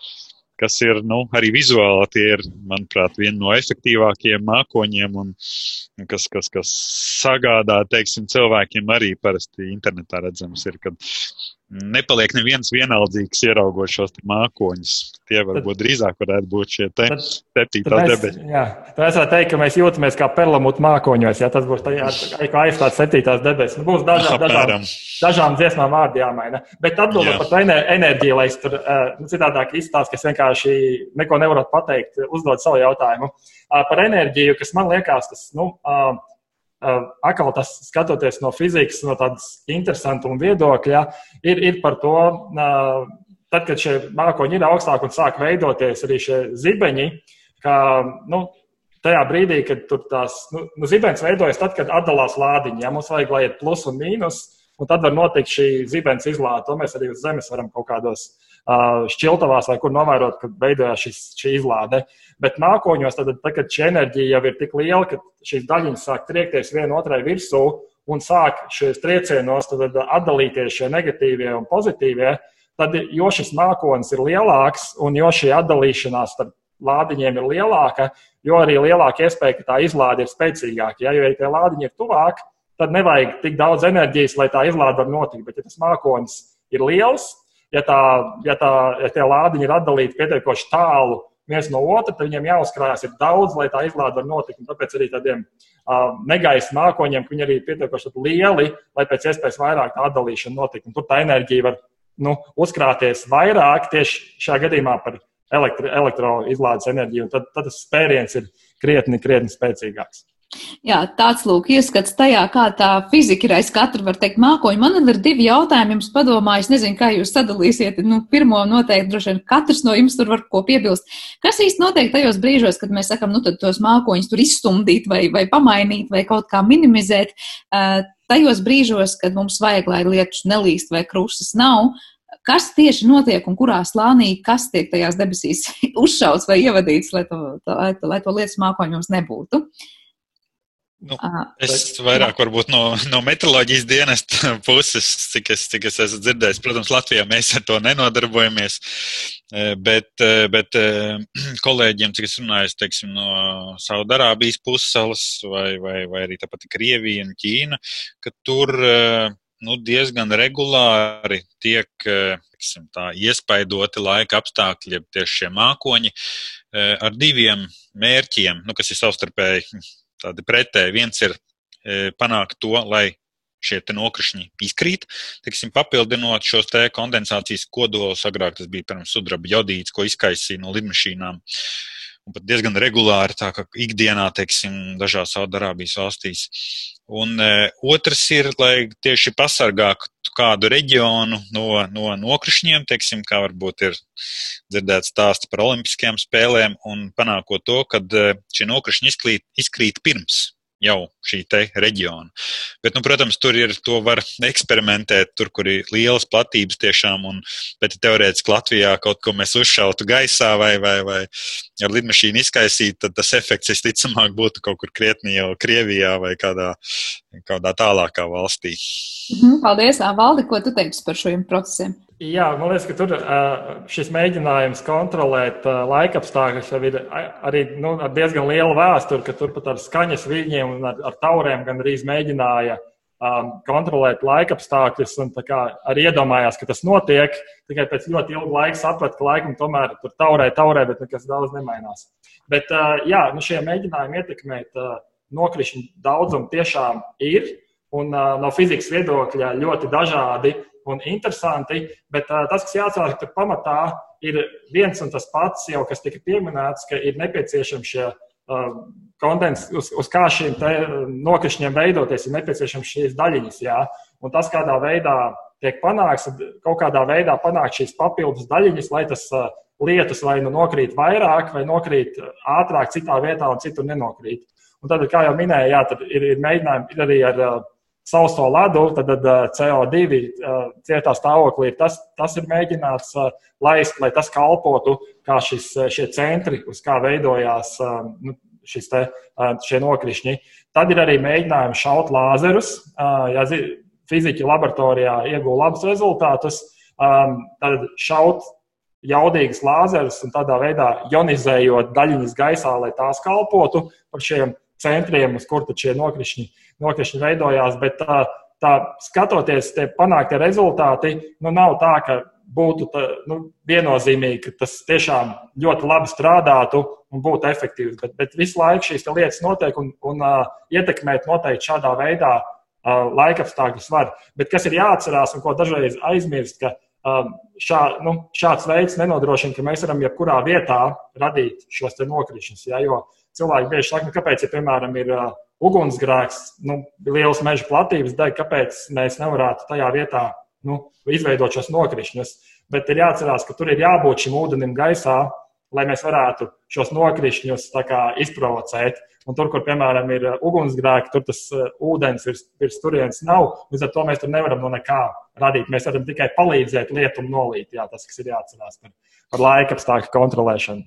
kas ir nu, arī vizuāli, tie ir, manuprāt, viena no efektīvākajiem mākoņiem, un kas, kas, kas sagādā, teiksim, cilvēkiem arī parasti internetā redzams ir, kad nepaliek neviens vienaldzīgs ieraugot šos mākoņus. Tie varbūt tad, drīzāk varētu būt šie te tad, septītās debesis. Jā, tā es varētu teikt, ka mēs jūtamies kā perlamūta mākoņos, ja tas būs tā, jā, kā aizstāt septītās debesis. Nu, būs dažām, dažām, dažām dziesmām vārdi jāmaina. Bet atbildot par to enerģiju, lai es tur nu, citādāk izstāstu, ka es vienkārši neko nevaru pateikt, uzdot savu jautājumu. Par enerģiju, kas man liekas, tas, nu, atkal tas skatoties no fizikas, no tādas interesantuma viedokļa, ir, ir par to, tad, kad šie mākoņi ir augstāki un sāk veidoties arī šie zibeņi, ka nu, tajā brīdī, kad tur tās nu, nu, zibeņas veidojas, tad, kad atdalās lādiņi, ja mums vajag, lai ir plus un mīnus, un tad var notikt šī zibens izlāde. To mēs arī uz Zemes varam kaut kādos šķiltavās vai kur novērot, kad veidojās šis, šī izlāde. Bet mākoņos, tad, tad, kad šī enerģija jau ir tik liela, ka šīs daļiņas sāk triekties viena otrai virsū un sāk šīs triecienos atdalīties šie negatīvie un pozitīvie, tad jo šis mākonis ir lielāks un jo šī atdalīšanās starp lādiņiem ir lielāka, jo arī lielāka iespēja, ka tā izlāde ir spēcīgāka. Ja, jo, ja tie lādiņi ir tuvāk, tad nevajag tik daudz enerģijas, lai tā izlāde var notikt. Bet, ja tas mākonis ir liels, ja, tā, ja, tā, ja tie lādiņi ir atdalīti pietiekoši tālu viens no otra, tad viņiem jāuzkrājas ir daudz, lai tā izlāde var notikt. Un tāpēc arī tādiem uh, negaisa mākoņiem, ka viņi arī ir pietiekoši lieli, lai pēc iespējas vairāk tā atdalīšana notiktu. Tur tā enerģija var nu, uzkrāties vairāk tieši šajā gadījumā par elektro, elektroizlādes enerģiju, un tad, tad tas spēriens ir krietni, krietni spēcīgāks. Jā, tāds lūk, ieskats tajā, kā tā fizika ir aiz katra, var teikt, mākoņa. Man ir divi jautājumi jums padomā, es nezinu, kā jūs sadalīsiet. Nu, pirmo noteikti droši vien katrs no jums tur var ko piebilst. Kas īsti notiek tajos brīžos, kad mēs sakam, nu tad tos mākoņus tur izstumdīt vai, vai pamainīt vai kaut kā minimizēt? Tajos brīžos, kad mums vajag, lai lietus nelīst vai krustas nav, kas tieši notiek un kurā slānī, kas tiek tajās debesīs uzšauts vai ievadīts, lai to, lai to, lai to lietas mākoņu mums nebūtu. Uh, Nu, es vairāk varbūt no, no meteoroloģijas dienesta puses, cik es, cik es esmu dzirdējis. Protams, Latvijā mēs ar to nenodarbojamies, e, bet, e, bet e, kolēģiem, cik es runāju, teiksim, no Saudarābijas pussalas vai, vai, vai arī tāpat Krievija un Ķīna, ka tur nu, diezgan regulāri tiek teiksim, tā, iespaidoti laika apstākļi, tieši šie mākoņi, ar diviem mērķiem, nu, kas ir savstarpēji tādi pretēji. Viens ir e, panākt to, lai šie nokrišņi izkrīt, teiksim, papildinot šos te kondensācijas kodolus. Agrāk tas bija, piemēram, sudraba jodīts, ko izkaisīja no lidmašīnām. Un pat diezgan regulāri, tā kā ikdienā, teiksim, dažās Saudārābijas valstīs. Un e, otrs ir, lai tieši pasargātu kādu reģionu no, no nokrišņiem, teiksim, kā varbūt ir dzirdēts stāsts par olimpiskajām spēlēm, un panākot to, ka e, šie nokrišņi izkrīt, izkrīt pirms jau šī reģiona. Bet, nu, protams, tur ir to var eksperimentēt, tur, kur ir lielas platības tiešām, un, bet teorētiski Latvijā kaut ko mēs uzšautu gaisā vai, vai, vai ar lidmašīnu izkaisītu, tad tas efekts visticamāk būtu kaut kur krietni jau Krievijā vai kādā, kādā tālākā valstī. Mhm, paldies, Valdi, ko tu teiksi par šiem procesiem? Jā, man liekas, ka tur šis mēģinājums kontrolēt laika apstākļus jau ir arī nu, ar diezgan lielu vēsturi, ka tur pat ar skaņas viļņiem un ar, ar tauriem gan arī mēģināja um, kontrolēt laika apstākļus. Arī iedomājās, ka tas notiek. Tikai pēc ļoti ilga laika saprata, ka laikam tomēr tur taurē, taurē, bet nekas daudz nemainās. Bet uh, jā, nu, šie mēģinājumi ietekmēt uh, nokrišņu daudzumu tiešām ir. Un uh, no fizikas viedokļa ļoti dažādi un interesanti. Bet uh, tas, kas jāatcerās, ka pamatā ir viens un tas pats, jau kas tika pieminēts, ka ir nepieciešams šie uh, kondens, uz, uz kā šiem nokrišņiem veidoties, ir nepieciešams šīs daļiņas. Jā. Un tas, kādā veidā tiek panākts, kaut kādā veidā panākt šīs papildus daļiņas, lai tas uh, lietus vai nu nokrīt vairāk, vai nokrīt ātrāk citā vietā un citur nenokrīt. Un tad, kā jau minēju, jā, ir, ir mēģinājumi ir arī ar uh, sauso ledu, tad, tad uh, CO2 uh, cietā stāvoklī tas, tas ir mēģināts uh, laist, lai tas kalpotu kā šis, šie centri, uz kā veidojās nu, šis te, šie nokrišņi. Tad ir arī mēģinājumi šaut lāzerus. Ja fiziķi laboratorijā ieguva labus rezultātus, tad šaut jaudīgas lāzerus un tādā veidā ionizējot daļiņas gaisā, lai tās kalpotu par šiem centriem, uz kur šie nokrišņi, nokrišņi veidojās. Bet tā, tā skatoties, tie panāktie rezultāti, nu, nav tā, ka būtu tā, nu, viennozīmīgi, ka tas tiešām ļoti labi strādātu un būtu efektīvs. Bet, bet visu laiku šīs lietas notiek un, un uh, ietekmēt noteikti šādā veidā uh, laikapstākļus var. Bet kas ir jāatcerās un ko dažreiz aizmirst, ka šā, nu, šāds veids nenodrošina, ka mēs varam jebkurā vietā radīt šos nokrišņus. Ja, jo cilvēki bieži saka, nu, kāpēc, ja, piemēram, ir uh, ugunsgrēks, nu, liels meža platības deg, kāpēc mēs nevarētu tajā vietā nu, izveidot šos nokrišņus. Bet ir jāatcerās, ka tur ir jābūt šim ūdenim gaisā, lai mēs varētu šos nokrišņus izprovocēt. Un tur, kur, piemēram, ir ugunsgrēki, tur tas uh, ūdens virs, virs turienes nav. Līdz ar to mēs tur nevaram no nekā radīt. Mēs varam tikai palīdzēt lietumu nolīt. Jā, tas, kas ir jāatcerās par, par laika apstākļu kontrolēšanu.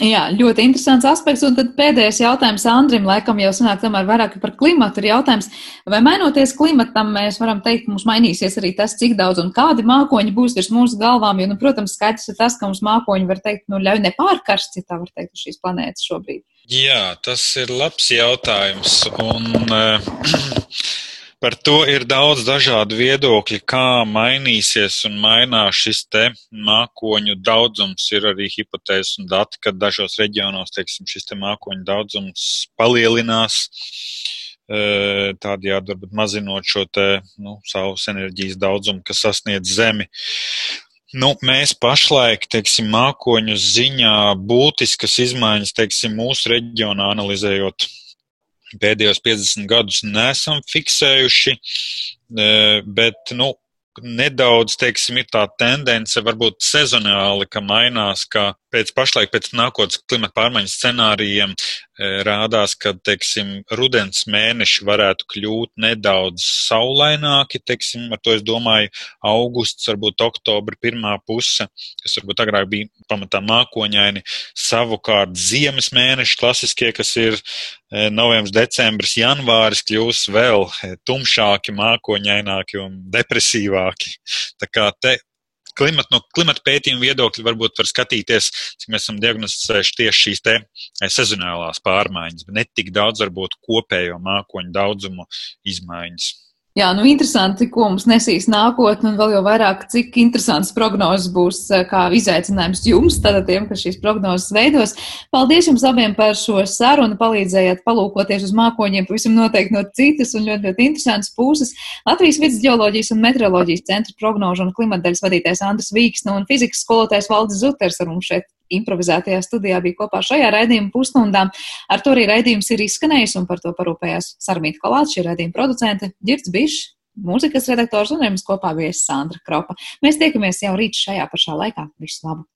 Jā, ļoti interesants aspekts. Un tad pēdējais jautājums Andrim, laikam jau sanāk tomēr vairāk par klimatu. Ir jautājums, vai mainoties klimatam, mēs varam teikt, ka mums mainīsies arī tas, cik daudz un kādi mākoņi būs virs mūsu galvām. Jo, nu, protams, skaidrs ir tas, ka mums mākoņi var teikt, nu, ļauj nepārkarst, ja tā var teikt, uz šīs planētas šobrīd. Jā, tas ir labs jautājums. Un, uh, Par to ir daudz dažādu viedokļu, kā mainīsies un mainās šis te mākoņu daudzums. Ir arī hipotēzes un dati, ka dažos reģionos, teiksim, šis te mākoņu daudzums palielinās, tādējādi varbūt mazinot šo te, nu, saules enerģijas daudzumu, kas sasniedz Zemi. Nu, mēs pašlaik, teiksim, mākoņu ziņā būtiskas izmaiņas, teiksim, mūsu reģionā analizējot pēdējos 50 gadus nesam fiksējuši, e, bet, nu, nedaudz, teiksim, ir tā tendence, varbūt sezonāli, ka mainās, ka pēc pašlaik, pēc nākotnes klimata pārmaiņu scenārijiem rādās, ka, teiksim, rudens mēneši varētu kļūt nedaudz saulaināki, teiksim, ar to es domāju augusts, varbūt oktobra pirmā puse, kas varbūt agrāk bija pamatā mākoņaini, savukārt ziemas mēneši klasiskie, kas ir e, novembris, decembris, janvāris, kļūs vēl e, tumšāki, mākoņaināki un depresīvāki. Tā kā te klimata, no klimata pētījuma viedokļa varbūt var skatīties, cik mēs esam diagnosticējuši tieši šīs te eh, sezonālās pārmaiņas, bet ne tik daudz varbūt kopējo mākoņu daudzumu izmaiņas. Jā, nu interesanti, ko mums nesīs nākotne, un vēl jau vairāk, cik interesants prognozes būs eh, kā izaicinājums jums, tātad tiem, kas šīs prognozes veidos. Paldies jums abiem par šo sarunu, palīdzējāt palūkoties uz mākoņiem, pavisam noteikti no citas un ļoti, ļoti interesantas puses. Latvijas vidas ģeoloģijas un meteoroloģijas centra prognožu un klimatdaļas vadītājs Andris Vīksna un fizikas skolotājs Valdis Zuters ar mums šeit improvizētajā studijā bija kopā šajā raidījuma pusstundā. Ar to arī raidījums ir izskanējis un par to parūpējās Sarmīta Kolāts, šī raidījuma producente Girts Bišs. Mūzikas redaktors un jums kopā viesis Sandra Kropa. Mēs tiekamies jau rīt šajā pašā laikā. Visu labu!